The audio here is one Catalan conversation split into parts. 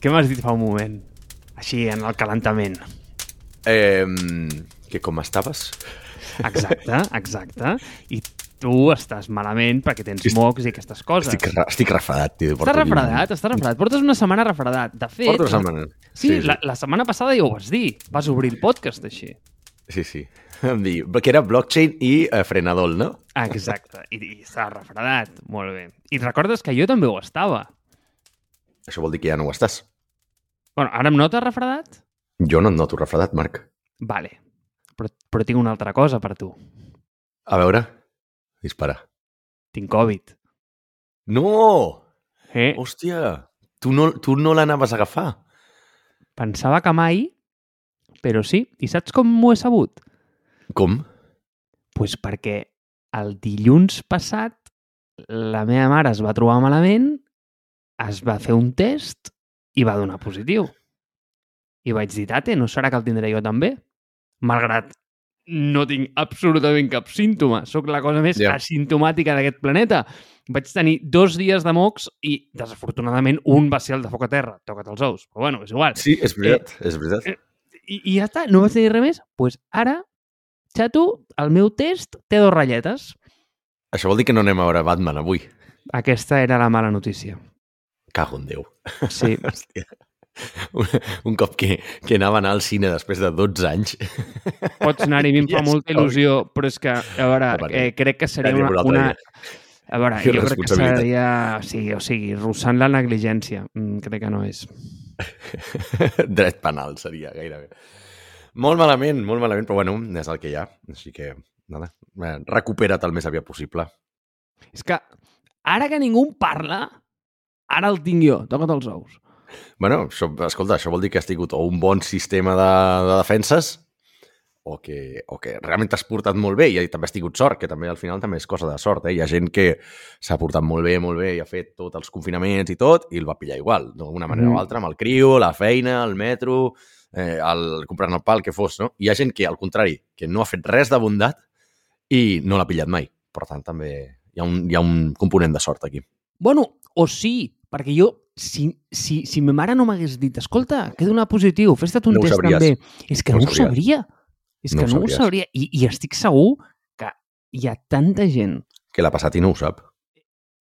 Què m'has dit fa un moment? Així, en el calentament. Eh, que com estaves? Exacte, exacte. I tu estàs malament perquè tens Est- mocs i aquestes coses. Estic, estic refredat, tio. Estàs refredat, estàs refredat. Portes una setmana refredat. De fet, Porto una setmana. Sí, La, la setmana passada ja ho vas dir. Vas obrir el podcast així. Sí, sí. Em dir, que era blockchain i eh, frenador, no? Exacte. I, i estàs refredat. Molt bé. I recordes que jo també ho estava. Això vol dir que ja no ho estàs. Bueno, ara em notes refredat? Jo no et noto refredat, Marc. Vale. Però, però tinc una altra cosa per tu. A veure, dispara. Tinc Covid. No! Eh? Hòstia, tu no, tu no l'anaves a agafar. Pensava que mai, però sí. I saps com m'ho he sabut? Com? pues perquè el dilluns passat la meva mare es va trobar malament, es va fer un test i va donar positiu. I vaig dir, tate, no serà que el tindré jo també? Malgrat no tinc absolutament cap símptoma. Sóc la cosa més Ja. asimptomàtica d'aquest planeta. Vaig tenir dos dies de mocs i, desafortunadament, un va ser el de foc a terra. Toca't els ous. Però bueno, és igual. Sí, és veritat, és veritat. eh, I, I ja està, no vaig tenir res més. Doncs pues ara, xato, el meu test té dos ratlletes. Això vol dir que no anem a veure Batman avui. Aquesta era la mala notícia. Cago en Déu. Sí, Hòstia. Un, un cop que, que anava a anar al cine després de 12 anys. pots anar-hi, a mi em fa molta il·lusió, però és que, a veure, eh, crec que seria una... una... A veure, jo crec que seria... Sí, o sigui, russant la negligència. Mm, crec que no és. Dret penal seria, gairebé. Molt malament, molt malament, però bueno, és el que hi ha. Així que, nada, eh, recupera't el més aviat possible. És que ara que ningú en parla, ara el tinc jo. Toca't els ous. Bueno, això, escolta, això vol dir que has tingut o un bon sistema de, de defenses o que, o que realment t'has portat molt bé i també has tingut sort, que també al final també és cosa de sort. Eh? Hi ha gent que s'ha portat molt bé, molt bé i ha fet tots els confinaments i tot i el va pillar igual, d'alguna manera Mm. o altra, amb el criu, la feina, el metro, eh, el, comprant el pal que fos. No? Hi ha gent que, al contrari, que no ha fet res de bondat i no l'ha pillat mai. Per tant, també hi ha un, hi ha un component de sort aquí. Bueno, o sí, perquè jo, si, si, si ma mare no m'hagués dit escolta, que he donat positiu, fes-te un No ho test sabries. també, és que No no, ho ho sabria. És No que ho no ho sabries. sabria. I, I estic segur que hi ha tanta gent Que l'ha passat i no ho sap.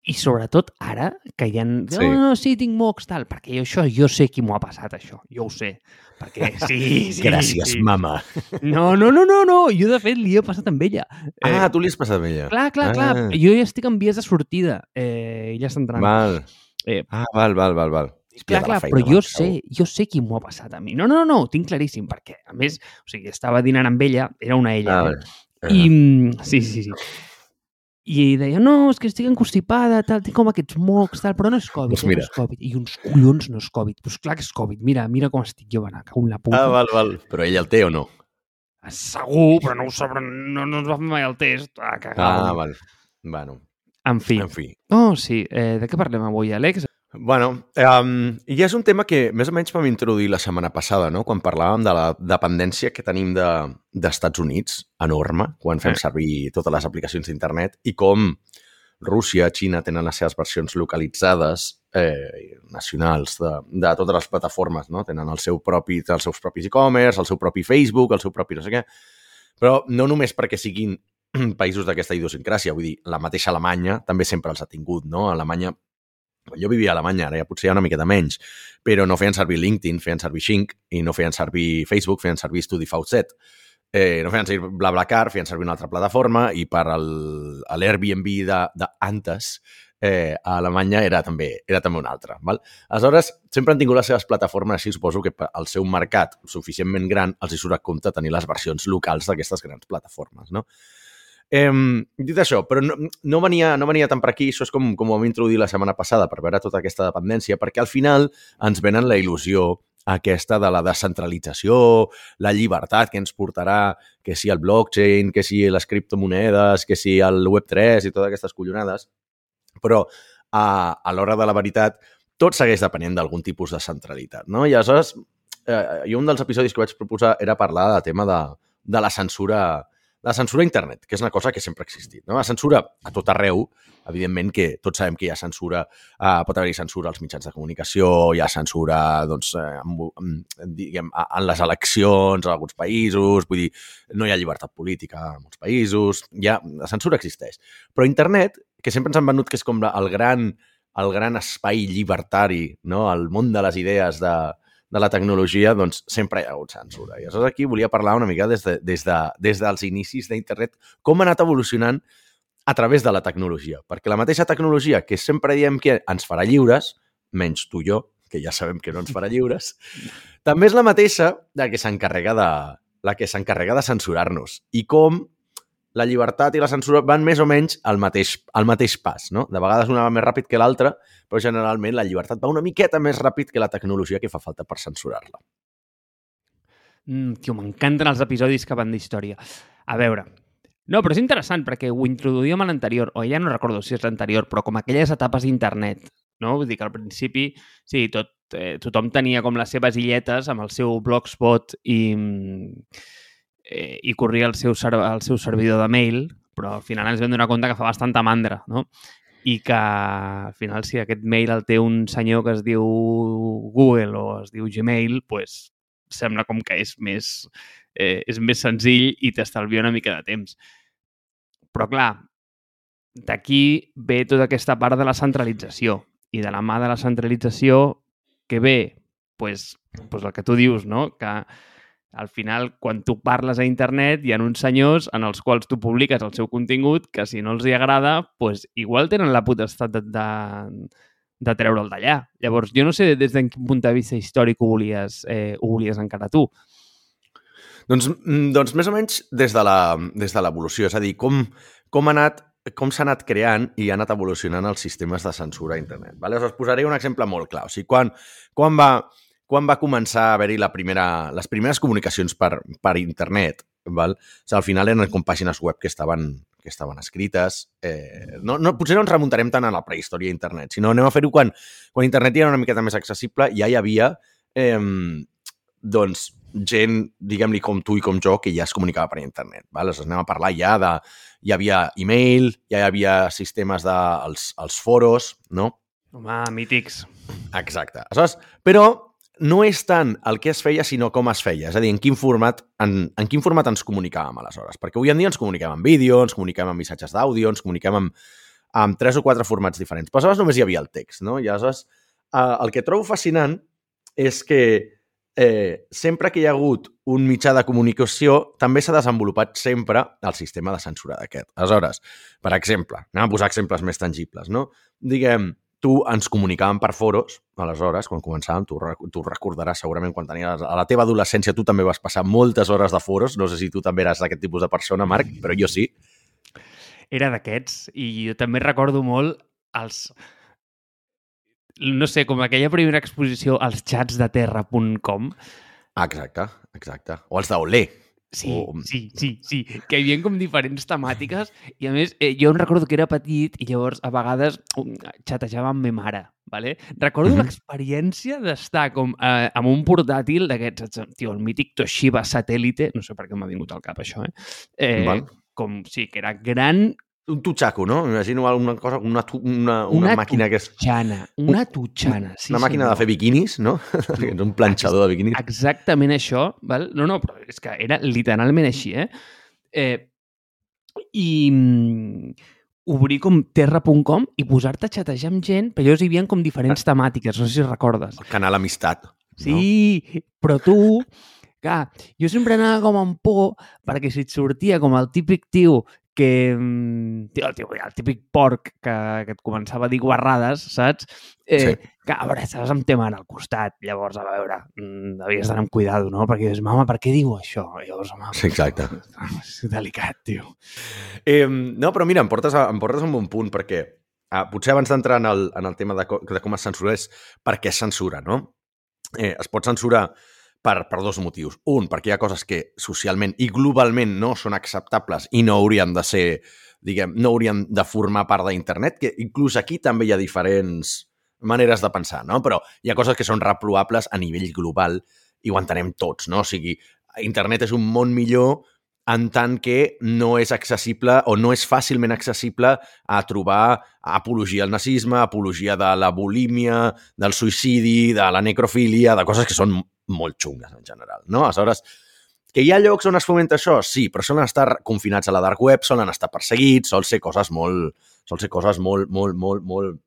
i sobretot ara, que hi ha... Sí. No, no, sí, tinc mocs, tal, perquè jo, això, jo sé qui m'ho ha passat, això. Jo ho sé. Perquè sí, sí, Gràcies, sí. mama. No, no, no, no, no. Jo, de fet, li he passat amb ella. Ah, tu li has passat amb ella. Clar, clar, clar. Ah. Jo ja estic en vies de sortida. Eh, ella està entrant. Val. Eh, Ah, val, val, val, val. Clar, clar, però jo sé, jo sé qui m'ho ha passat a mi. No, no, no, ho tinc claríssim, perquè, a més, o sigui, estava dinant amb ella, era una ella. Ah, eh? I, mm, sí, sí, sí. I deia, no, és que estic encostipada, tal, tinc com aquests mocs, tal, però no és Covid, Doncs eh, mira. no és Covid. I uns collons no és Covid. Doncs clar que és Covid. Mira, mira com estic jo, anar, cago en la puta. Ah, val, val. Però ella el té o no? Segur, però no ho sabrà, no, no ens va fer mai el test. Ah, que Ah, val. Bueno, En fi. en fi. Oh, sí. Eh, de què parlem avui, Àlex? Bueno, um, i és un tema que més o menys vam introduir la setmana passada, no? quan parlàvem de la dependència que tenim de- d'Estats Units, enorme, quan fem Eh. servir totes les aplicacions d'internet, i com Rússia, Xina tenen les seves versions localitzades, eh, nacionals, de, de totes les plataformes, no? Tenen el seu propi, els seus propis e-commerce, el seu propi Facebook, el seu propi no sé què, però no només perquè siguin països d'aquesta idiosincràsia, vull dir, la mateixa Alemanya també sempre els ha tingut, no? Alemanya quan jo vivia a Alemanya, ara ja potser hi ha una miqueta menys, però no feien servir LinkedIn, feien servir Xing, i no feien servir Facebook, feien servir StudiVZ. Eh, no feien servir BlaBlaCar, feien servir una altra plataforma, i per al- l'Airbnb d'antes, eh, a Alemanya era també, era també una altra. Val? Aleshores, sempre han tingut les seves plataformes, així suposo que el seu mercat suficientment gran els hi surt a compte tenir les versions locals d'aquestes grans plataformes, no? Eh, dit això, però no, no, venia, no venia tant per aquí, això és com, com ho vam introduir la setmana passada per veure tota aquesta dependència, perquè al final ens venen la il·lusió aquesta de la descentralització, la llibertat que ens portarà, que si el blockchain, que si les criptomonedes, que si el Web3 i totes aquestes collonades, però a, a l'hora de la veritat tot segueix depenent d'algun tipus de centralitat, no? I aleshores, eh, jo un dels episodis que vaig proposar era parlar del tema de, de la censura la censura a internet, que és una cosa que sempre ha existit. No? La censura a tot arreu evidentment que tots sabem que hi ha censura, eh, pot haver-hi censura als mitjans de comunicació, hi ha censura doncs, eh, en, diguem, en les eleccions en alguns països, vull dir, no hi ha llibertat política en molts països, hi ha, la censura existeix. Però internet, que sempre ens han venut que és com el gran, el gran espai llibertari, no? el món de les idees de, de la tecnologia, doncs sempre hi ha hagut censura. I aleshores aquí volia parlar una mica des, de, des, de, des dels inicis d'internet, com ha anat evolucionant a través de la tecnologia. Perquè la mateixa tecnologia que sempre diem que ens farà lliures, menys tu i jo, que ja sabem que no ens farà lliures, també és la mateixa de que s'encarrega de, la que s'encarrega de censurar-nos. I com la llibertat i la censura van més o menys al mateix, al mateix pas. No? De vegades una va més ràpid que l'altra, però generalment la llibertat va una miqueta més ràpid que la tecnologia que fa falta per censurar-la. Mm, tio, m'encanten els episodis que van d'història. A veure, no, però és interessant perquè ho introduïm a l'anterior, o ja no recordo si és l'anterior, però com aquelles etapes d'internet, no? Vull dir que al principi, sí, tot, eh, tothom tenia com les seves illetes amb el seu blogspot i, eh, i corria el seu, el seu servidor de mail, però al final ens vam donar compte que fa bastanta mandra, no? I que al final si aquest mail el té un senyor que es diu Google o es diu Gmail, pues, sembla com que és més, eh, és més senzill i t'estalvia una mica de temps. Però, clar, d'aquí ve tota aquesta part de la centralització. I de la mà de la centralització, que ve? pues, pues el que tu dius, no? Que al final, quan tu parles a internet, hi ha uns senyors en els quals tu publiques el seu contingut que si no els hi agrada, pues, igual tenen la potestat de, de, de treure'l d'allà. Llavors, jo no sé des de quin punt de vista històric ho volies, eh, ho volies encara tu. Doncs, mm, doncs més o menys des de l'evolució, és a dir, com, com ha anat com s'ha anat creant i ha anat evolucionant els sistemes de censura a internet. Vale? Us posaré un exemple molt clar. O sigui, quan, quan, va, quan va començar a haver-hi la primera, les primeres comunicacions per, per internet, val? O sigui, al final eren com pàgines web que estaven, que estaven escrites. Eh, no, no, potser no ens remuntarem tant a la prehistòria d'internet, sinó anem a fer-ho quan, quan internet era una miqueta més accessible, ja hi havia eh, doncs, gent, diguem-li com tu i com jo, que ja es comunicava per internet. Val? Aleshores, anem a parlar ja de... Hi havia e-mail, ja hi havia sistemes de... els, els foros, no? Home, mítics. Exacte. Aleshores, però no és tant el que es feia, sinó com es feia. És a dir, en quin format, en, en quin format ens comunicàvem aleshores. Perquè avui en dia ens comuniquem en vídeo, ens comuniquem en missatges d'àudio, ens comuniquem amb, amb tres o quatre formats diferents. Però aleshores només hi havia el text, no? I aleshores eh, el que trobo fascinant és que eh, sempre que hi ha hagut un mitjà de comunicació, també s'ha desenvolupat sempre el sistema de censura d'aquest. Aleshores, per exemple, anem a posar exemples més tangibles, no? Diguem, tu ens comunicàvem per foros, aleshores, quan començàvem, tu, tu recordaràs segurament quan tenies... A la teva adolescència tu també vas passar moltes hores de foros, no sé si tu també eres d'aquest tipus de persona, Marc, però jo sí. Era d'aquests, i jo també recordo molt els... No sé, com aquella primera exposició als xats de terra.com. Exacte, exacte. O els d'Olé, Sí, o... sí, sí, sí, que hi havia com diferents temàtiques i a més eh, jo em recordo que era petit i llavors a vegades um, xatejava amb ma mare, ¿vale? Recordo mm -hmm. l'experiència d'estar com eh, amb un portàtil d'aquests, tio, el mític Toshiba satèl·lite, no sé per què m'ha vingut al cap això, eh? eh Val. com, sí, que era gran un tutxaco, no? M'imagino una cosa, una, una, una, una màquina que és... Tutxana, una tutxana, sí. Una màquina senyor. de fer biquinis, no? és un planxador de biquinis. Exactament això, val? No, no, però és que era literalment així, eh? eh I mm, obrir com terra.com i posar-te a xatejar amb gent, però llavors hi havia com diferents temàtiques, no sé si recordes. El canal Amistat. Sí, no? però tu clar, jo sempre anava com amb por perquè si et sortia com el típic tio que mm, tio, el, tio, el típic porc que, que et començava a dir guarrades, saps? Eh, sí. Que, a veure, estaves amb tema al costat, llavors, a veure, mm, havies d'anar amb cuidado, no? Perquè dius, mama, per què diu això? Llavors, home, sí, exacte. És delicat, tio. Eh, no, però mira, em portes, a, em portes a un bon punt, perquè ah, potser abans d'entrar en, el, en el tema de, de com es censura és per què es censura, no? Eh, es pot censurar per, per dos motius. Un, perquè hi ha coses que socialment i globalment no són acceptables i no haurien de ser, diguem, no haurien de formar part d'internet, que inclús aquí també hi ha diferents maneres de pensar, no? Però hi ha coses que són reprovables a nivell global i ho entenem tots, no? O sigui, internet és un món millor en tant que no és accessible o no és fàcilment accessible a trobar apologia al nazisme, apologia de la bulímia, del suïcidi, de la necrofília, de coses que són molt xungues en general. No? Aleshores, que hi ha llocs on es fomenta això? Sí, però solen estar confinats a la dark web, solen estar perseguits, sol ser coses molt, sol ser coses molt, molt, molt, molt,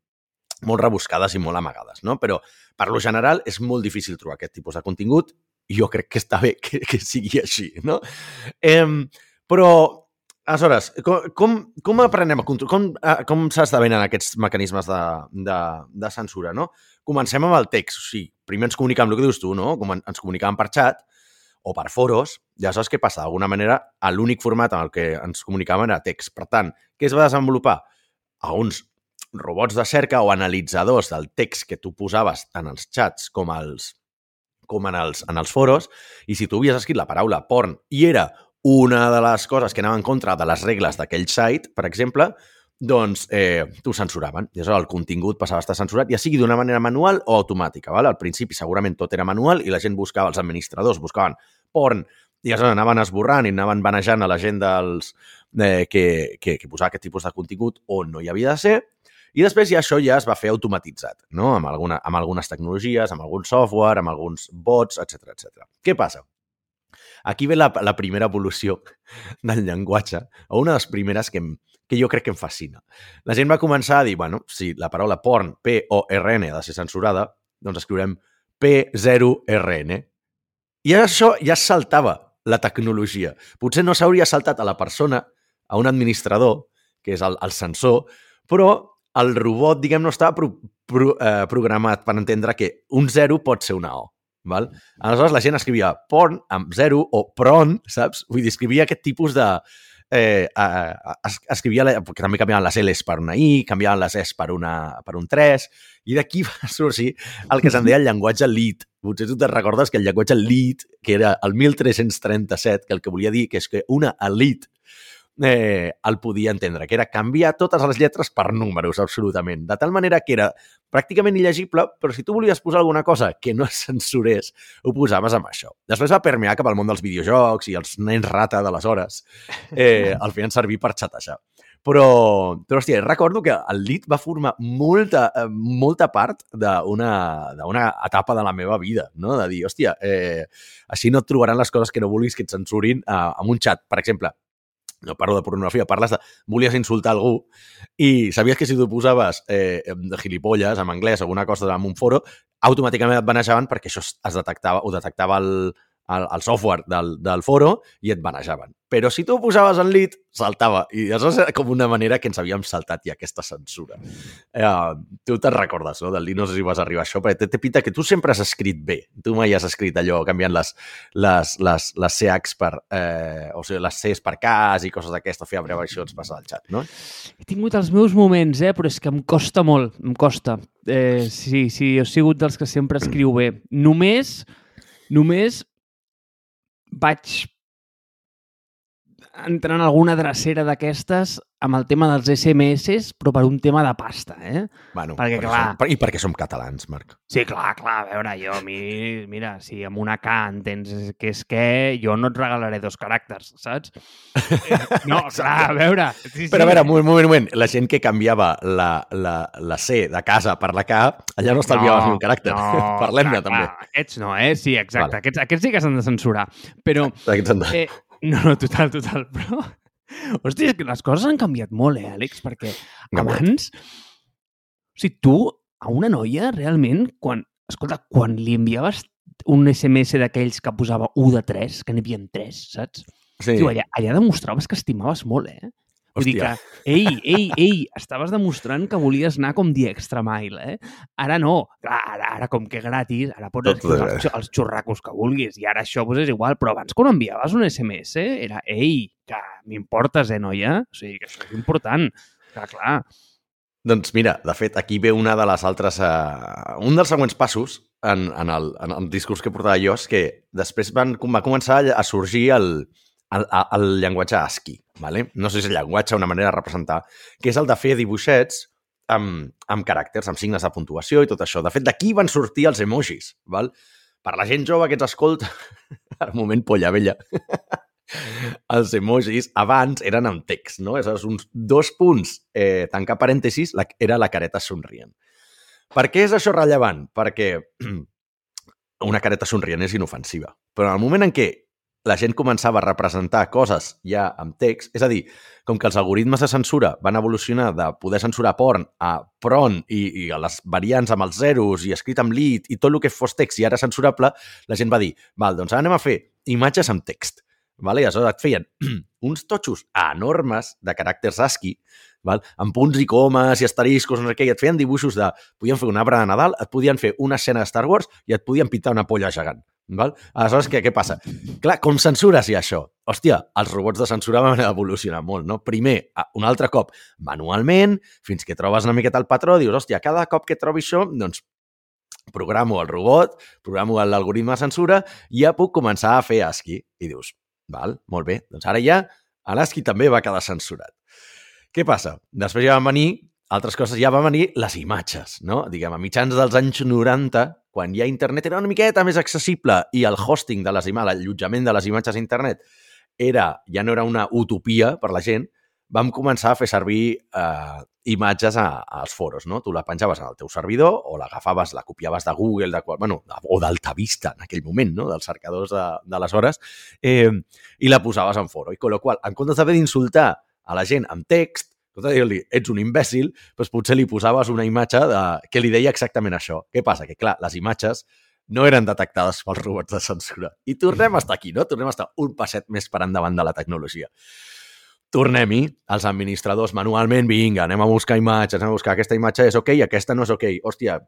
molt rebuscades i molt amagades, no? Però, per lo general, és molt difícil trobar aquest tipus de contingut i jo crec que està bé que, que sigui així, no? Eh, però, aleshores, com, com, com aprenem a controlar, com, eh, com s'esdevenen aquests mecanismes de, de, de censura, no? Comencem amb el text, o sigui, primer ens comunicam el que dius tu, no? Com ens comunicàvem per xat o per foros, ja saps què passa? D'alguna manera, l'únic format en el que ens comunicàvem era text. Per tant, què es va desenvolupar? A uns robots de cerca o analitzadors del text que tu posaves tant als xats com als, com en els, en els foros, i si tu havies escrit la paraula porn i era una de les coses que anava en contra de les regles d'aquell site, per exemple, doncs eh, t'ho censuraven. I aleshores el contingut passava a estar censurat, ja sigui d'una manera manual o automàtica. Val? Al principi segurament tot era manual i la gent buscava, els administradors buscaven porn i aleshores anaven esborrant i anaven banejant a la gent dels, eh, que, que, que posava aquest tipus de contingut on no hi havia de ser i després ja això ja es va fer automatitzat, no? amb, alguna, amb algunes tecnologies, amb algun software, amb alguns bots, etc etc. Què passa? Aquí ve la, la primera evolució del llenguatge, o una de les primeres que, em, que jo crec que em fascina. La gent va començar a dir, bueno, si la paraula porn, P-O-R-N, ha de ser censurada, doncs escriurem P0-R-N. I això ja saltava la tecnologia. Potser no s'hauria saltat a la persona, a un administrador, que és el, el censor, però el robot, diguem, no estava pro, pro, eh, programat per entendre que un zero pot ser una O. Val? Aleshores, la gent escrivia porn amb zero o pron, saps? Vull dir, escrivia aquest tipus de... Eh, eh, escrivia, la, que també canviaven les L's per una I, canviaven les S per, una, per un 3, i d'aquí va sorgir el que se'n deia el llenguatge lead. Potser tu te'n recordes que el llenguatge lead, que era el 1337, que el que volia dir que és que una elite eh, el podia entendre, que era canviar totes les lletres per números, absolutament. De tal manera que era pràcticament il·legible, però si tu volies posar alguna cosa que no es censurés, ho posaves amb això. Després va permear cap al món dels videojocs i els nens rata d'aleshores eh, el feien servir per xatejar. Però, però hòstia, recordo que el lit va formar molta, eh, molta part d'una etapa de la meva vida, no? De dir, hòstia, eh, així no et trobaran les coses que no vulguis que et censurin eh, amb un xat. Per exemple, no parlo de pornografia, parles de... Volies insultar algú i sabies que si tu posaves eh, de gilipolles en anglès alguna cosa en un foro, automàticament et banejaven perquè això es detectava, ho detectava el, el, el software del, del foro i et banejaven. Però si tu ho posaves en lead, saltava. I això era com una manera que ens havíem saltat ja aquesta censura. Eh, tu te'n recordes, no? Del lead, no sé si vas arribar a això, perquè té pinta que tu sempre has escrit bé. Tu mai has escrit allò canviant les, les, les, les CHs per... Eh, o sigui, les Cs per cas i coses d'aquesta, fer abreviacions passar al xat, no? He tingut els meus moments, eh? però és que em costa molt, em costa. Eh, sí, sí, he sigut dels que sempre escriu bé. Només, només vaig entrar en alguna drecera d'aquestes amb el tema dels SMS, però per un tema de pasta, eh? Bueno, perquè, perquè clar... Som, I perquè som catalans, Marc. Sí, clar, clar. A veure, jo, a mi, mira, si amb una K entens que és que, jo no et regalaré dos caràcters, saps? No, clar, a veure... Sí, sí. Però a veure, un moment, un moment. La gent que canviava la, la, la C de casa per la K, allà no estalviaves no, ni un caràcter. No, Parlem-ne, també. Aquests no, eh? Sí, exacte. Vale. Aquests, aquests sí que s'han de censurar. Però... Aquests han de... Eh, no, no, total, total, però Hòstia, que les coses han canviat molt, eh, Àlex? Perquè abans... O sigui, tu, a una noia, realment, quan... Escolta, quan li enviaves un SMS d'aquells que posava 1 de 3, que n'hi havia 3, saps? Sí. Tio, allà, allà demostraves que estimaves molt, eh? Vull dir que, ei, ei, ei, estaves demostrant que volies anar com the extra mile, eh? Ara no. Clar, ara, ara com que gratis, ara pots escriure els, els xurracos que vulguis i ara això pues, és igual, però abans quan enviaves un SMS era, ei, que m'importes, eh, noia? O sigui, que això és important. Clar, clar. Doncs mira, de fet, aquí ve una de les altres... Uh, un dels següents passos en, en, el, en el discurs que portava jo és que després van, va començar a sorgir el, el, el llenguatge ASCII. Vale? No sé si és llenguatge una manera de representar, que és el de fer dibuixets amb, amb caràcters, amb signes de puntuació i tot això. De fet, d'aquí van sortir els emojis. Val? Per la gent jove que ens escolta, al moment polla vella, els emojis abans eren amb text, no? És uns dos punts, eh, tancar parèntesis, la, era la careta somrient. Per què és això rellevant? Perquè una careta somrient és inofensiva. Però en el moment en què la gent començava a representar coses ja amb text, és a dir, com que els algoritmes de censura van evolucionar de poder censurar porn a pron i, i a les variants amb els zeros i escrit amb lit i tot el que fos text i ara censurable, la gent va dir, val, doncs anem a fer imatges amb text. Vale? I aleshores et feien uns totxos enormes de caràcters ASCII, val? amb punts i comes i asteriscos, no sé què, i et feien dibuixos de... Podien fer un arbre de Nadal, et podien fer una escena de Star Wars i et podien pintar una polla gegant. Val? Aleshores, què, què passa? Clar, com censures i això? Hòstia, els robots de censura van evolucionar molt, no? Primer, un altre cop, manualment, fins que trobes una miqueta el patró, dius, hòstia, cada cop que trobi això, doncs programo el robot, programo l'algoritme de censura i ja puc començar a fer ASCII. I dius, val, molt bé, doncs ara ja l'ASCII també va quedar censurat. Què passa? Després ja van venir altres coses, ja van venir les imatges, no? Diguem, a mitjans dels anys 90, quan ja internet era una miqueta més accessible i el hosting de les imatges, l'allotjament de les imatges a internet era, ja no era una utopia per la gent, vam començar a fer servir eh, imatges a, als foros, no? Tu la penjaves en el teu servidor o l'agafaves, la copiaves de Google, de, bueno, o d'Altavista en aquell moment, no? dels cercadors de, de les hores, eh, i la posaves en foro. I con la qual, en comptes d'haver d'insultar a la gent amb text, de dir-li ets un imbècil, doncs potser li posaves una imatge de, que li deia exactament això. Què passa? Que, clar, les imatges no eren detectades pels robots de censura. I tornem a estar aquí, no? Tornem a estar un passet més per endavant de la tecnologia. Tornem-hi, els administradors manualment, vinga, anem a buscar imatges, anem a buscar aquesta imatge és ok, aquesta no és ok. Hòstia,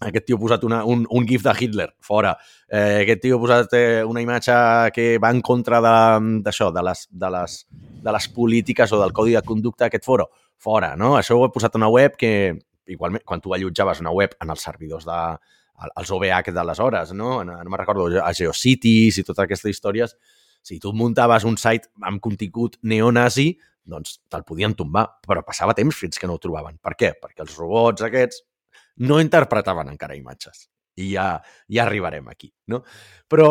aquest tio ha posat una, un, un gif de Hitler, fora. Eh, aquest tio ha posat eh, una imatge que va en contra d'això, de, de, les, de, les, de les polítiques o del codi de conducta d'aquest foro, fora, no? Això ho he posat a una web que, igualment, quan tu allotjaves una web en els servidors de, els OVH d'aleshores, no? No, no me'n recordo, a GeoCities i totes aquestes històries, si tu muntaves un site amb contingut neonazi, doncs te'l podien tombar, però passava temps fins que no ho trobaven. Per què? Perquè els robots aquests no interpretaven encara imatges. I ja, ja arribarem aquí, no? Però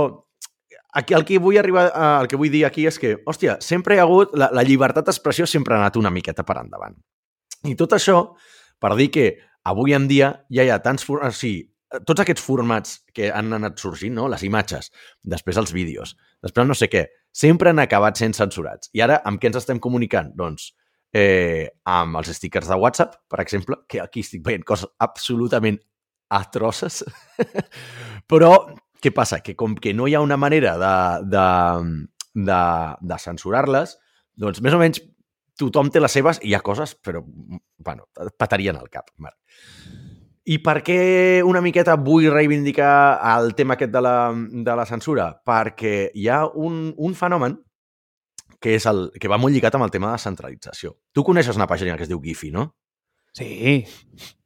aquí, el, que vull arribar, el que vull dir aquí és que, hòstia, sempre hi ha hagut... La, la llibertat d'expressió sempre ha anat una miqueta per endavant. I tot això per dir que avui en dia ja hi ha tants... O sigui, tots aquests formats que han anat sorgint, no? les imatges, després els vídeos, després no sé què, sempre han acabat sent censurats. I ara, amb què ens estem comunicant? Doncs eh, amb els stickers de WhatsApp, per exemple, que aquí estic veient coses absolutament atroces, però què passa? Que com que no hi ha una manera de, de, de, de censurar-les, doncs més o menys tothom té les seves i hi ha coses, però, bueno, patarien al cap. I per què una miqueta vull reivindicar el tema aquest de la, de la censura? Perquè hi ha un, un fenomen que, és el, que va molt lligat amb el tema de centralització. Tu coneixes una pàgina que es diu Giphy, no? Sí.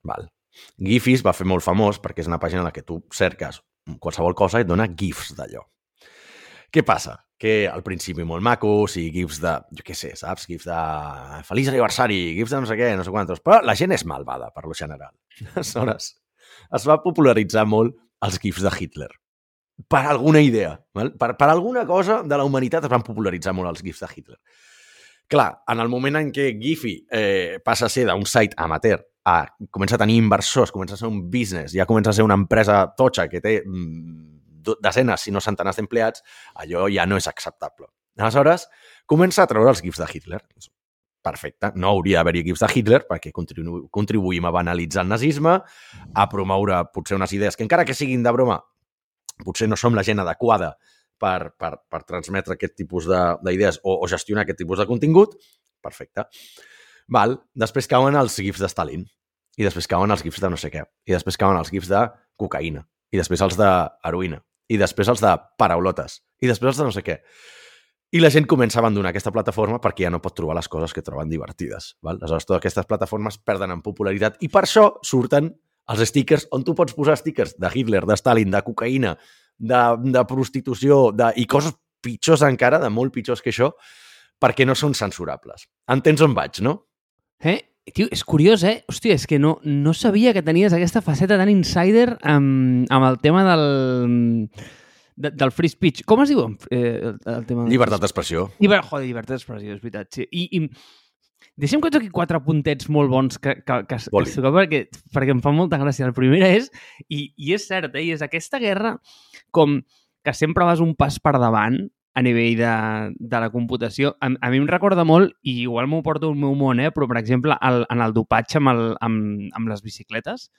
Val. Giphy es va fer molt famós perquè és una pàgina en la que tu cerques qualsevol cosa i et dona gifs d'allò. Què passa? Que al principi molt macos i gifs de, jo què sé, saps? Gifs de feliç aniversari, gifs de no sé què, no sé quantos, però la gent és malvada, per lo general. Aleshores, es va popularitzar molt els gifs de Hitler. Per alguna idea, val? Per, per alguna cosa de la humanitat es van popularitzar molt els gifs de Hitler. Clar, en el moment en què Giphy eh, passa a ser d'un site amateur a comença a tenir inversors, comença a ser un business, ja comença a ser una empresa totxa que té mm, desenes, si no centenars d'empleats, allò ja no és acceptable. Aleshores, comença a treure els gifs de Hitler perfecte. No hauria d'haver-hi equips de Hitler perquè contribu contribuïm a banalitzar el nazisme, a promoure potser unes idees que encara que siguin de broma, potser no som la gent adequada per, per, per transmetre aquest tipus d'idees o, o gestionar aquest tipus de contingut. Perfecte. Val. Després cauen els gifs de Stalin. I després cauen els gifs de no sé què. I després cauen els gifs de cocaïna. I després els d'heroïna. I després els de paraulotes. I després els de no sé què. I la gent comença a abandonar aquesta plataforma perquè ja no pot trobar les coses que troben divertides. Val? Aleshores, totes aquestes plataformes perden en popularitat i per això surten els stickers on tu pots posar stickers de Hitler, de Stalin, de cocaïna, de, de prostitució de, i coses pitjors encara, de molt pitjors que això, perquè no són censurables. Entens on vaig, no? Eh? Tio, és curiós, eh? Hòstia, és que no, no sabia que tenies aquesta faceta tan insider amb, amb el tema del de, del free speech. Com es diu eh, el, tema? Llibertat d'expressió. Lliber, joder, llibertat d'expressió, és veritat, sí. I, i deixa'm que toqui quatre puntets molt bons que, que, que, que, Voli. que perquè, perquè em fa molta gràcia. El primer és, i, i és cert, eh, i és aquesta guerra com que sempre vas un pas per davant a nivell de, de la computació. A, a mi em recorda molt, i igual m'ho porto al meu món, eh, però, per exemple, el, en el dopatge amb, el, amb, amb les bicicletes,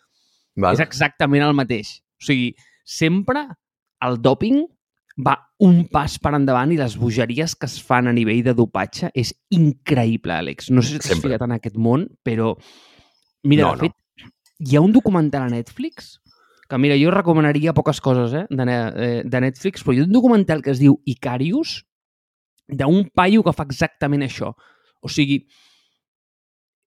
Val? és exactament el mateix. O sigui, sempre el doping va un pas per endavant i les bogeries que es fan a nivell de dopatge és increïble, Àlex. No sé si t'has ficat en aquest món, però... Mira, No, de fet, hi ha un documental a Netflix que, mira, jo recomanaria poques coses eh, de, eh, de Netflix, però hi ha un documental que es diu Icarius d'un paio que fa exactament això. O sigui,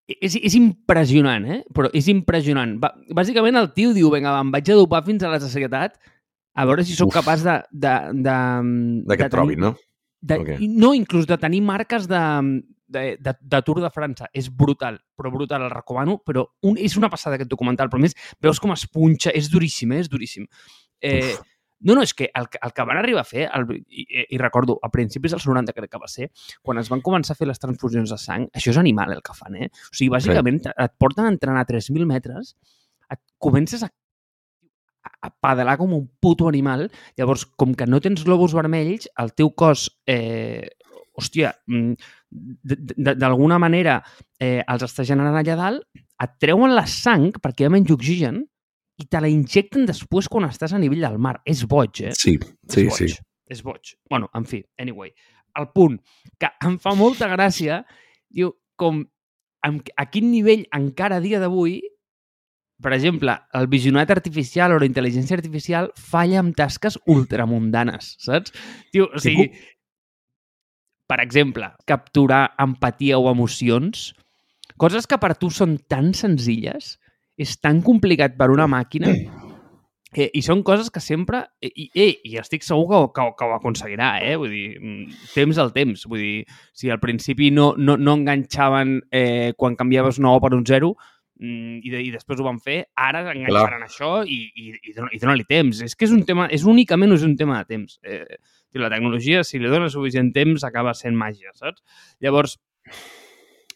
és, és impressionant, eh? Però és impressionant. Bàsicament el tio diu, vinga, va, em vaig a dopar fins a la sacietat a veure si sóc Uf. capaç de... De, de, De que et trobin, no? De, Ok. i No, inclús de tenir marques de, de, de, de Tour de França. És brutal, però brutal, el recomano, però un, és una passada aquest documental, però més veus com es punxa, és duríssim, eh? és duríssim. Eh, no, no, és que el, el que van arribar a fer, el, i, i recordo, a principis dels 90 crec que va ser, quan es van començar a fer les transfusions de sang, això és animal el que fan, eh? O sigui, bàsicament sí. et porten a entrenar a 3.000 metres, et comences a a pedalar com un puto animal, llavors, com que no tens globus vermells, el teu cos, eh, hòstia, mm, d'alguna manera eh, els està generant allà dalt, et treuen la sang perquè ha menys oxigen i te la injecten després quan estàs a nivell del mar. És boig, eh? Sí, sí, és boig. sí. És boig. Bueno, en fi, anyway. El punt que em fa molta gràcia, diu, com a quin nivell encara a dia d'avui, per exemple, el visionat artificial o la intel·ligència artificial falla amb tasques ultramundanes, saps? Tio, o sigui, per exemple, capturar empatia o emocions, coses que per tu són tan senzilles, és tan complicat per una màquina Eh, I són coses que sempre... I, i, i, estic segur que, que, que ho aconseguirà, eh? Vull dir, mm, temps al temps. Vull dir, si al principi no, no, no enganxaven eh, quan canviaves una O per un zero i, de, i després ho van fer, ara enganxaran això i, i, i, i dona-li temps. És que és un tema... És únicament és un tema de temps. Eh, la tecnologia, si li dones suficient temps, acaba sent màgia, saps? Llavors,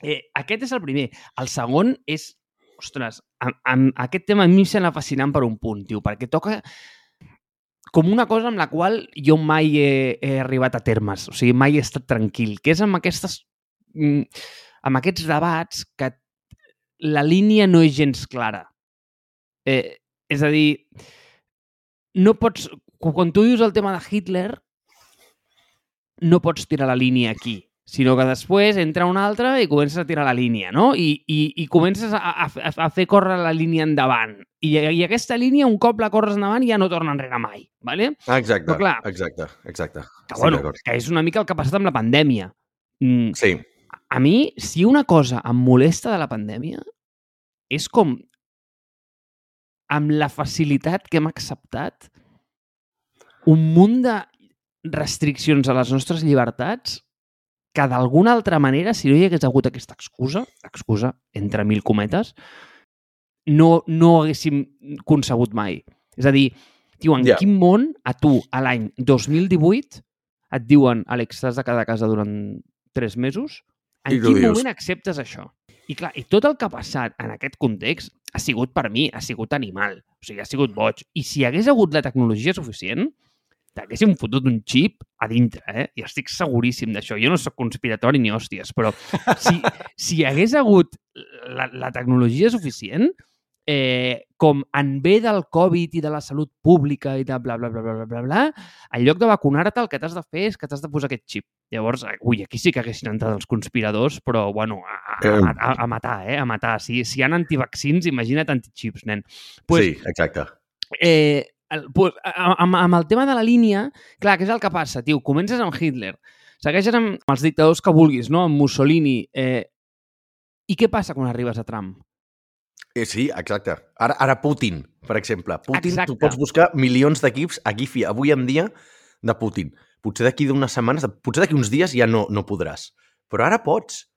eh, aquest és el primer. El segon és ostres, amb, amb aquest tema a mi em sembla fascinant per un punt, tio, perquè toca com una cosa amb la qual jo mai he, he arribat a termes, o sigui, mai he estat tranquil, que és amb aquestes mm, amb aquests debats que la línia no és gens clara. Eh, és a dir, no pots... Quan tu dius el tema de Hitler, no pots tirar la línia aquí, sinó que després entra un altre i comences a tirar la línia, no? I, i, i comences a, a, a fer córrer la línia endavant. I, I aquesta línia, un cop la corres endavant, ja no torna enrere mai, ¿vale? Exacte, Però clar, exacte, exacte. Que, Estic bueno, que és una mica el que ha passat amb la pandèmia. Mm, Sí, a mi, si una cosa em molesta de la pandèmia, és com amb la facilitat que hem acceptat un munt de restriccions a les nostres llibertats que d'alguna altra manera, si no hi hagués hagut aquesta excusa, excusa entre mil cometes, no, no haguéssim concebut mai. És a dir, tio, en Ja. quin món a tu, a l'any 2018, et diuen, Àlex, t'has de quedar a casa durant tres mesos? En I quin dius- moment acceptes això? I clar, i tot el que ha passat en aquest context ha sigut per mi, ha sigut animal. O sigui, ha sigut boig. I si hagués hagut la tecnologia suficient, t'haguéssim fotut un xip a dintre, eh? I estic seguríssim d'això. Jo no sóc conspiratori ni hòsties, però si, si hagués hagut la, la tecnologia suficient, eh, com en ve del Covid i de la salut pública i de bla, bla, bla, bla, bla, bla, bla en lloc de vacunar-te, el que t'has de fer és que t'has de posar aquest xip. Llavors, eh, ui, aquí sí que haguessin entrat els conspiradors, però, bueno, a, a, a, a, a matar, eh? A matar. Si, si hi ha antivaccins, imagina't antichips, nen. Pues, sí, exacte. eh, el, pues, amb, amb el tema de la línia, clar, què és el que passa, tio? Comences amb Hitler, segueixes amb els dictadors que vulguis, no? Amb Mussolini. Eh, I què passa quan arribes a Trump? Eh, sí, exacte. Ara, ara Putin, per exemple. Putin, Exacte. tu pots buscar milions d'equips aquí, fi, avui en dia, de Putin. Potser d'aquí d'unes setmanes, potser d'aquí uns dies ja no, no podràs. Però ara pots.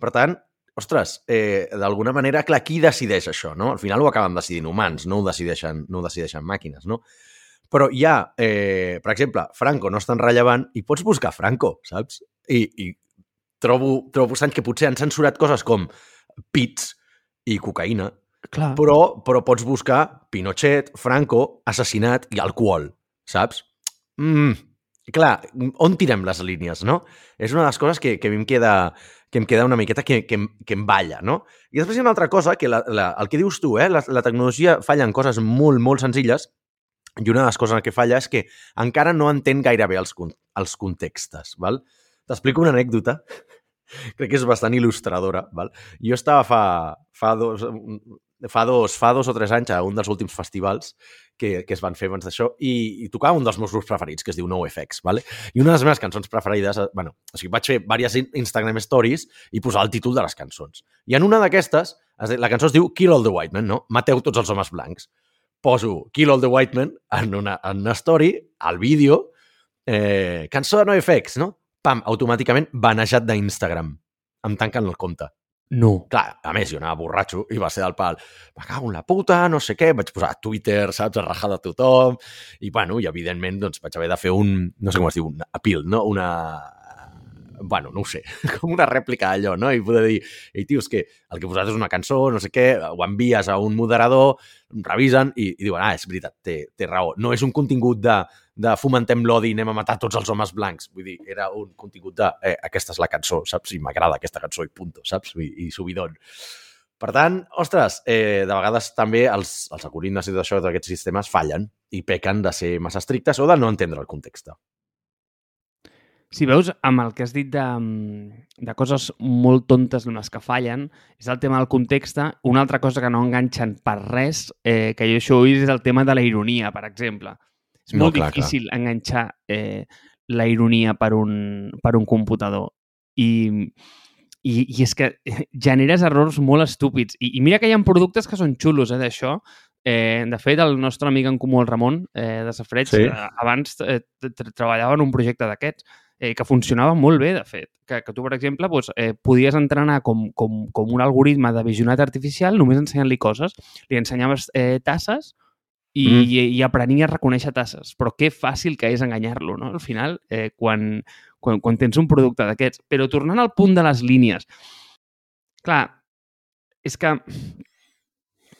Per tant, ostres, eh, d'alguna manera, clar, qui decideix això, no? Al final ho acaben decidint humans, no ho decideixen, no ho decideixen màquines, no? Però hi ha, eh, per exemple, Franco no és tan rellevant i pots buscar Franco, saps? I, i trobo, trobo estrany que potser han censurat coses com pits i cocaïna, Clar. però, però pots buscar Pinochet, Franco, assassinat i alcohol, saps? Mm, clar, on tirem les línies, no? És una de les coses que, que a mi em queda, que em queda una miqueta que, que, que em balla, no? I després hi ha una altra cosa, que la, la, el que dius tu, eh? la, la tecnologia falla en coses molt, molt senzilles, i una de les coses en què falla és que encara no entén gaire bé els, els contextes, val? T'explico una anècdota, crec que és bastant il·lustradora, val? Jo estava fa, fa dos, fa dos, fa dos o tres anys a un dels últims festivals que, que es van fer abans d'això i, i tocava un dels meus grups preferits, que es diu NoFX, ¿vale? i una de les meves cançons preferides, eh, bueno, o sigui, vaig fer diverses in- Instagram stories i posar el títol de les cançons. I en una d'aquestes, la cançó es diu Kill all the white men, no? Mateu tots els homes blancs. Poso Kill all the white men en una, en una story, al vídeo, eh, cançó de NoFX, no? Pam, automàticament banejat d'Instagram. Em tanquen el compte. No. Clar, a més, jo anava borratxo i va ser del pal, me cago en la puta, no sé què, vaig posar a Twitter, saps, a rajar de tothom, i bueno, i evidentment doncs, vaig haver de fer un, no sé com es diu, un appeal, no? Una... Bueno, no ho sé, com una rèplica d'allò, no? I poder dir, ei, tio, és que el que posat és una cançó, no sé què, ho envies a un moderador, revisen i, i diuen, ah, és veritat, té, té raó. No és un contingut de, de fomentem l'odi i anem a matar tots els homes blancs. Vull dir, era un contingut de eh, aquesta és la cançó, saps? I m'agrada aquesta cançó i punto, saps? I, i subidon. Per tant, ostres, eh, de vegades també els, els algoritmes i tot això d'aquests sistemes fallen i pequen de ser massa estrictes o de no entendre el context. Si veus, amb el que has dit de, mm, de coses molt tontes les que fallen, és el tema del context. Una altra cosa que no enganxen per res, eh, que jo això ho és el tema de la ironia, per exemple. És No, molt clar, difícil enganxar eh, la ironia per un, per un computador. I, i, I és que generes errors molt estúpids. I, i mira que hi ha productes que són xulos, eh, d'això. Eh, de fet, el nostre amic en comú, el Ramon, eh, de Safreig, Sí. eh, abans eh, tre- treballava en un projecte d'aquests eh, que funcionava molt bé, de fet. Que, que tu, per exemple, doncs, eh, podies entrenar com, com, com un algoritme de visionat artificial només ensenyant-li coses. Li ensenyaves eh, tasses i, Mm. i, i aprenia a reconèixer tasses. Però que fàcil que és enganyar-lo, no? Al final, eh, quan, quan, quan tens un producte d'aquests. Però tornant al punt de les línies, clar, és que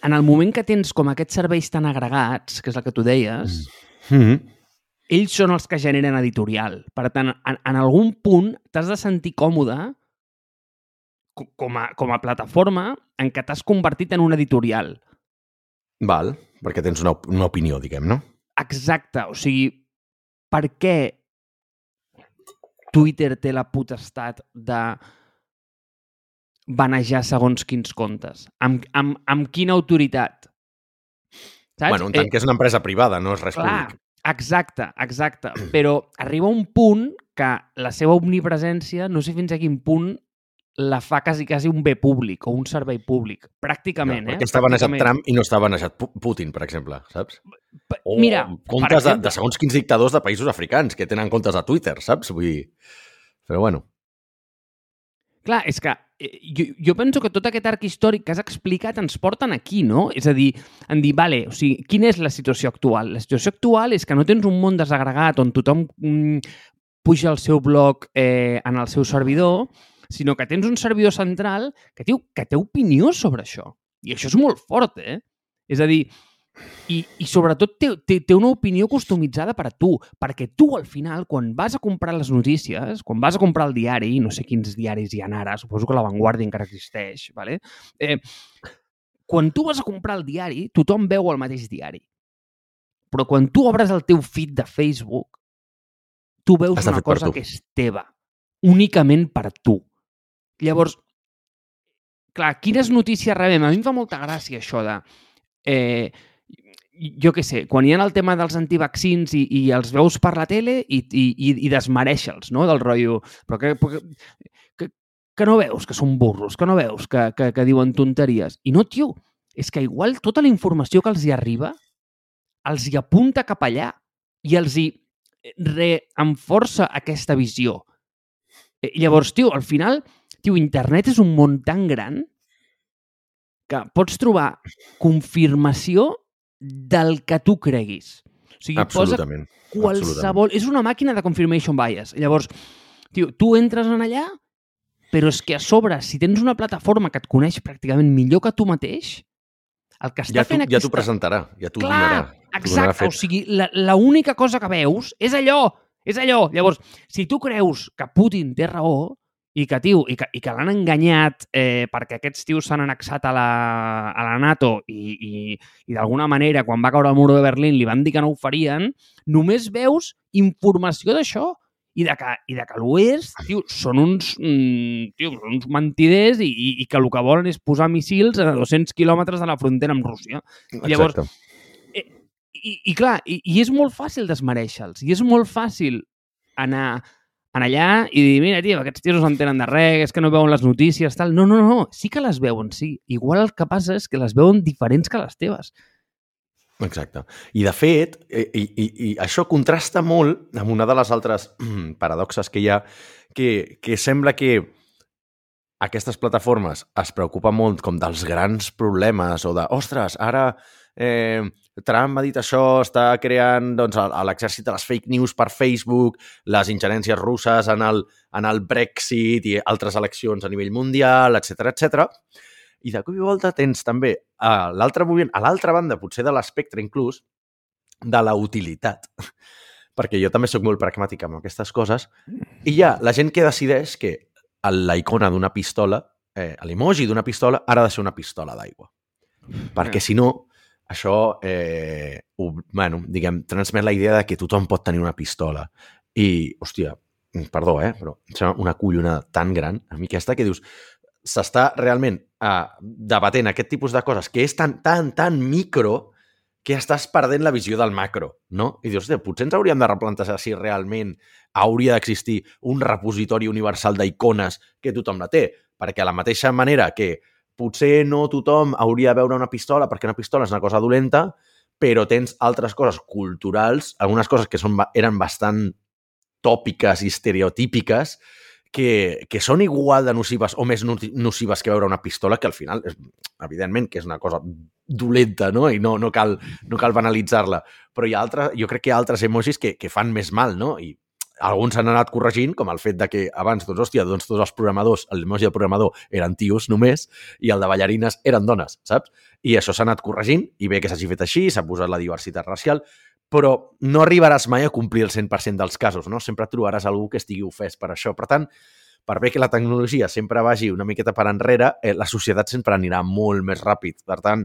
en el moment que tens com aquests serveis tan agregats, que és el que tu deies, Mm -hmm. Ells són els que generen editorial. Per tant, en, en algun punt t'has de sentir còmode co- com a, com a plataforma en què t'has convertit en un editorial. Val, perquè tens una, una opinió, diguem, no? Exacte. O sigui, per què Twitter té la potestat de banejar segons quins comptes? Amb, amb, amb quina autoritat? Saps? Bueno, en tant que és una empresa privada, no és res Clar, públic. Exacte, exacte. Però arriba un punt que la seva omnipresència, no sé fins a quin punt la fa quasi, quasi un bé públic o un servei públic. Pràcticament, no, eh? perquè està banejat. Trump i no està banejat Pu- Putin, per exemple, saps? O Mira, comptes per de, exemple, de segons quins dictadors de països africans que tenen comptes a Twitter, saps? Vull dir... Però bueno, Clar, és que eh, jo, jo penso que tot aquest arc històric que has explicat ens porten aquí, no? És a dir, en dir, vale, o sigui, quina és la situació actual? La situació actual és que no tens un món desagregat on tothom mm, puja el seu blog eh, en el seu servidor, sinó que tens un servidor central que, tio, que té opinió sobre això. I això és molt fort, eh? És a dir, i, i sobretot té, té, té una opinió customitzada per a tu, perquè tu al final, quan vas a comprar les notícies, quan vas a comprar el diari, no sé quins diaris hi ha ara, suposo que La Vanguardia encara existeix, ¿vale? eh, quan tu vas a comprar el diari, tothom veu el mateix diari. Però quan tu obres el teu feed de Facebook, tu veus Està una cosa que és teva, únicament per tu. Llavors, clar, quines notícies rebem? A mi em fa molta gràcia això de... Eh, jo què sé, quan hi ha el tema dels antivaccins i, i els veus per la tele i, i, i, i desmereixe'ls, no?, del rotllo... Però que, que, que, no veus que són burros, que no veus que, que, que diuen tonteries. I no, tio, és que igual tota la informació que els hi arriba els hi apunta cap allà i els hi reenforça aquesta visió. Eh, Llavors, tio, al final, tio, internet és un món tan gran que pots trobar confirmació del que tu creguis. O sigui, posa Absolutament. qualsevol... És una màquina de confirmation bias. Llavors, tio, tu entres en allà, però és que a sobre, si tens una plataforma que et coneix pràcticament millor que tu mateix, el que està Ja fent ja t'ho aquesta... presentarà, ja t'ho Clar, donarà. t'ho donarà exacte. O sigui, la- l'única cosa que veus és allò, és allò. Llavors, si tu creus que Putin té raó i que, tio, i que, i que l'han enganyat eh, perquè aquests tios s'han annexat a la, a la NATO i, i, i d'alguna manera, quan va caure el muro de Berlín, li van dir que no ho farien, només veus informació d'això i de que, i de que l'oest, tio, són uns, mm, tio, són uns mentiders i, i, i que el que volen és posar missils a 200 quilòmetres de la frontera amb Rússia. Llavors, Exacte. I, i clar, i, i és molt fàcil desmereixer-los, i és molt fàcil anar, anar allà i dir, mira, tio, aquests tios no s'entenen de res, és que no veuen les notícies, tal. No, no, no, sí que les veuen, sí. Igual el que passa és que les veuen diferents que les teves. Exacte. I, de fet, i, i, i això contrasta molt amb una de les altres paradoxes que hi ha, que, que sembla que aquestes plataformes es preocupen molt com dels grans problemes o de, ostres, ara eh, Trump ha dit això, està creant doncs, l'exèrcit de les fake news per Facebook, les ingerències russes en el, en el Brexit i altres eleccions a nivell mundial, etc etc. I de cop i volta tens també a l'altre moviment, a l'altra banda, potser de l'espectre inclús, de la utilitat. Perquè jo també sóc molt pragmàtic amb aquestes coses. I hi ha la gent que decideix que la icona d'una pistola, eh, l'emoji d'una pistola, ara ha de ser una pistola d'aigua. Perquè si no, això, eh, ho, bueno, diguem, transmet la idea de que tothom pot tenir una pistola. I, hòstia, perdó, eh, però em sembla una collonada tan gran, a mi aquesta, que dius, s'està realment eh, debatent aquest tipus de coses que és tan, tan, tan micro que estàs perdent la visió del macro, no? I dius, hòstia, potser ens hauríem de replantejar si realment hauria d'existir un repositori universal d'icones que tothom la té, perquè a la mateixa manera que potser no tothom hauria de veure una pistola perquè una pistola és una cosa dolenta, però tens altres coses culturals, algunes coses que són, eren bastant tòpiques i estereotípiques, que, que són igual de nocives o més nocives que veure una pistola, que al final, és, evidentment, que és una cosa dolenta, no? I no, no cal, no cal banalitzar-la. Però hi ha altres, jo crec que hi ha altres emojis que, que fan més mal, no? I alguns s'han anat corregint, com el fet de que abans, doncs, hòstia, doncs tots els programadors, l'emoji del programador eren tios només i el de ballarines eren dones, saps? I això s'ha anat corregint i bé que s'hagi fet així, s'ha posat la diversitat racial, però no arribaràs mai a complir el 100% dels casos, no? Sempre trobaràs algú que estigui ofès per això. Per tant, per bé que la tecnologia sempre vagi una miqueta per enrere, eh, la societat sempre anirà molt més ràpid. Per tant,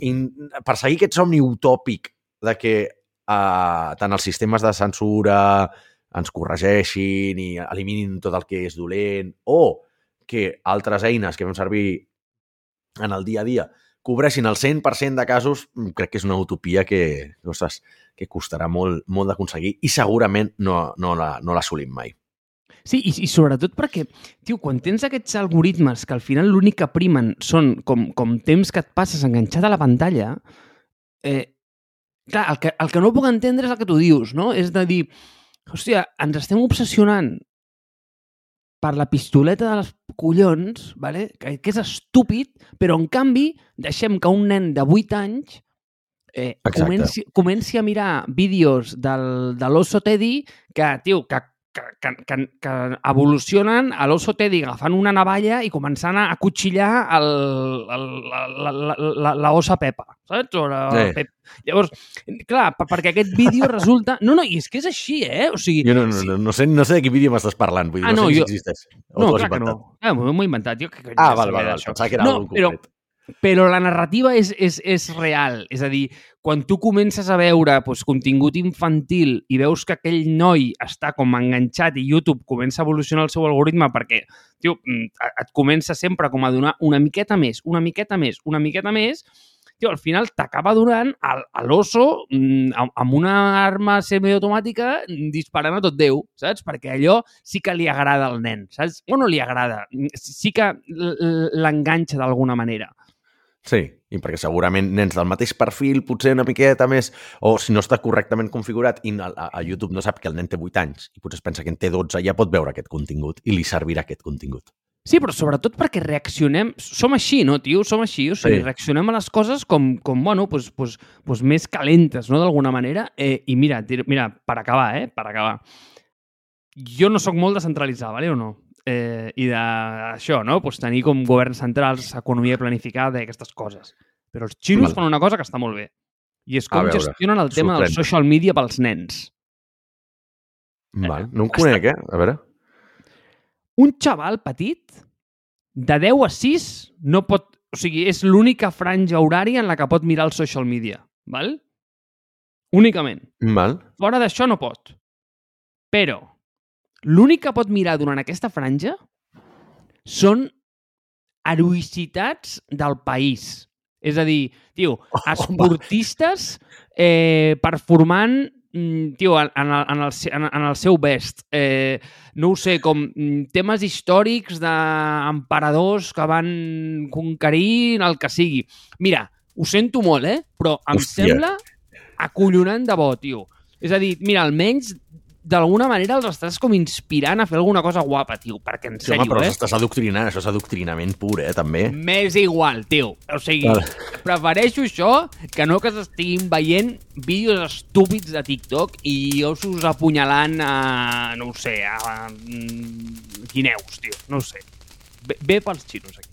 in, perseguir aquest somni utòpic de que eh, tant els sistemes de censura ens corregeixin i eliminin tot el que és dolent, o que altres eines que fem servir en el dia a dia cobreixin el 100% de casos, mm, crec que és una utopia que, ostres, que costarà molt, molt d'aconseguir i segurament no, no la- no l'assolim mai. Sí, i, i sobretot perquè, tio, quan tens aquests algoritmes que al final l'únic que primen són com, com temps que et passes enganxat a la pantalla, eh, clar, el que, el que no puc entendre és el que tu dius, no? És de dir, hòstia, ens estem obsessionant per la pistoleta de les collons, vale? que, que és estúpid, però en canvi deixem que un nen de 8 anys eh, Exacte. comenci, comenci a mirar vídeos del, de l'oso Teddy que, tio, que, que, que, que, que evolucionen a l'oso Teddy agafant una navalla i començant a cuchillar el, el, la, la, la, la, osa Pepa, saps? O la, Sí. Pep. Llavors, clar, per- perquè aquest vídeo resulta... No, no, i és que és així, eh? O sigui, Jo no, no, sí. no, no, sé, no sé de quin vídeo m'estàs parlant, vull dir, Ah, no, no, sé jo- si existeix. O No, clar que no. Ah, m'ho he inventat. Jo, que, que Ah, val, val, val, pensava que era no, algú però, concret. Però la narrativa és, és, és real. És a dir, quan tu comences a veure doncs, contingut infantil i veus que aquell noi està com enganxat i YouTube comença a evolucionar el seu algoritme perquè tio, mm, et comença sempre com a donar una miqueta més, una miqueta més, una miqueta més, tio, al final t'acaba donant a, l'oso mm, amb una arma semiautomàtica mm, disparant a tot Déu, saps? Perquè allò sí que li agrada al nen, saps? O no li agrada, sí que l'enganxa d'alguna manera. Sí, i perquè segurament nens del mateix perfil, potser una miqueta més, o si no està correctament configurat i a, a, YouTube no sap que el nen té 8 anys i potser es pensa que en té 12, ja pot veure aquest contingut i li servirà aquest contingut. Sí, però sobretot perquè reaccionem... Som així, no, tio? Som així. O sigui, Sí. reaccionem a les coses com, com bueno, pues, pues, pues més calentes, no?, d'alguna manera. Eh, I mira, mira, per acabar, eh? Per acabar. Jo no sóc molt de centralitzar, vale o no? Eh, I d'això, no? Pues tenir com governs centrals, economia planificada i aquestes coses. Però els xinos Val. fan una cosa que està molt bé. I és com veure, gestionen el tema del sorprèn. social media pels nens. Val. No em conec, eh? A veure. un xaval petit, de 10 a 6, no pot... O sigui, és l'única franja horària en la que pot mirar el social media, val? Únicament. Val. Fora d'això no pot. Però l'únic que pot mirar durant aquesta franja són heroïcitats del país. És a dir, tio, esportistes eh, performant mm, tio, en, en, el, en, el, en, en el seu best. Eh, no ho sé, com mm, temes històrics d'emperadors que van conquerir el que sigui. Mira, ho sento molt, eh? Però em Hòstia. sembla acollonant de bo, tio. És a dir, mira, almenys d'alguna manera els estàs com inspirant a fer alguna cosa guapa, tio, perquè en Sí, home, sèrio, però eh? estàs adoctrinant, això és adoctrinament pur, eh, també. M'és igual, tio. O sigui, Vale. prefereixo això que no que s'estiguin veient vídeos estúpids de TikTok i ossos apunyalant a, no ho sé, a, mm, guineus, tio. No ho sé. Bé, bé pels xinos, aquí.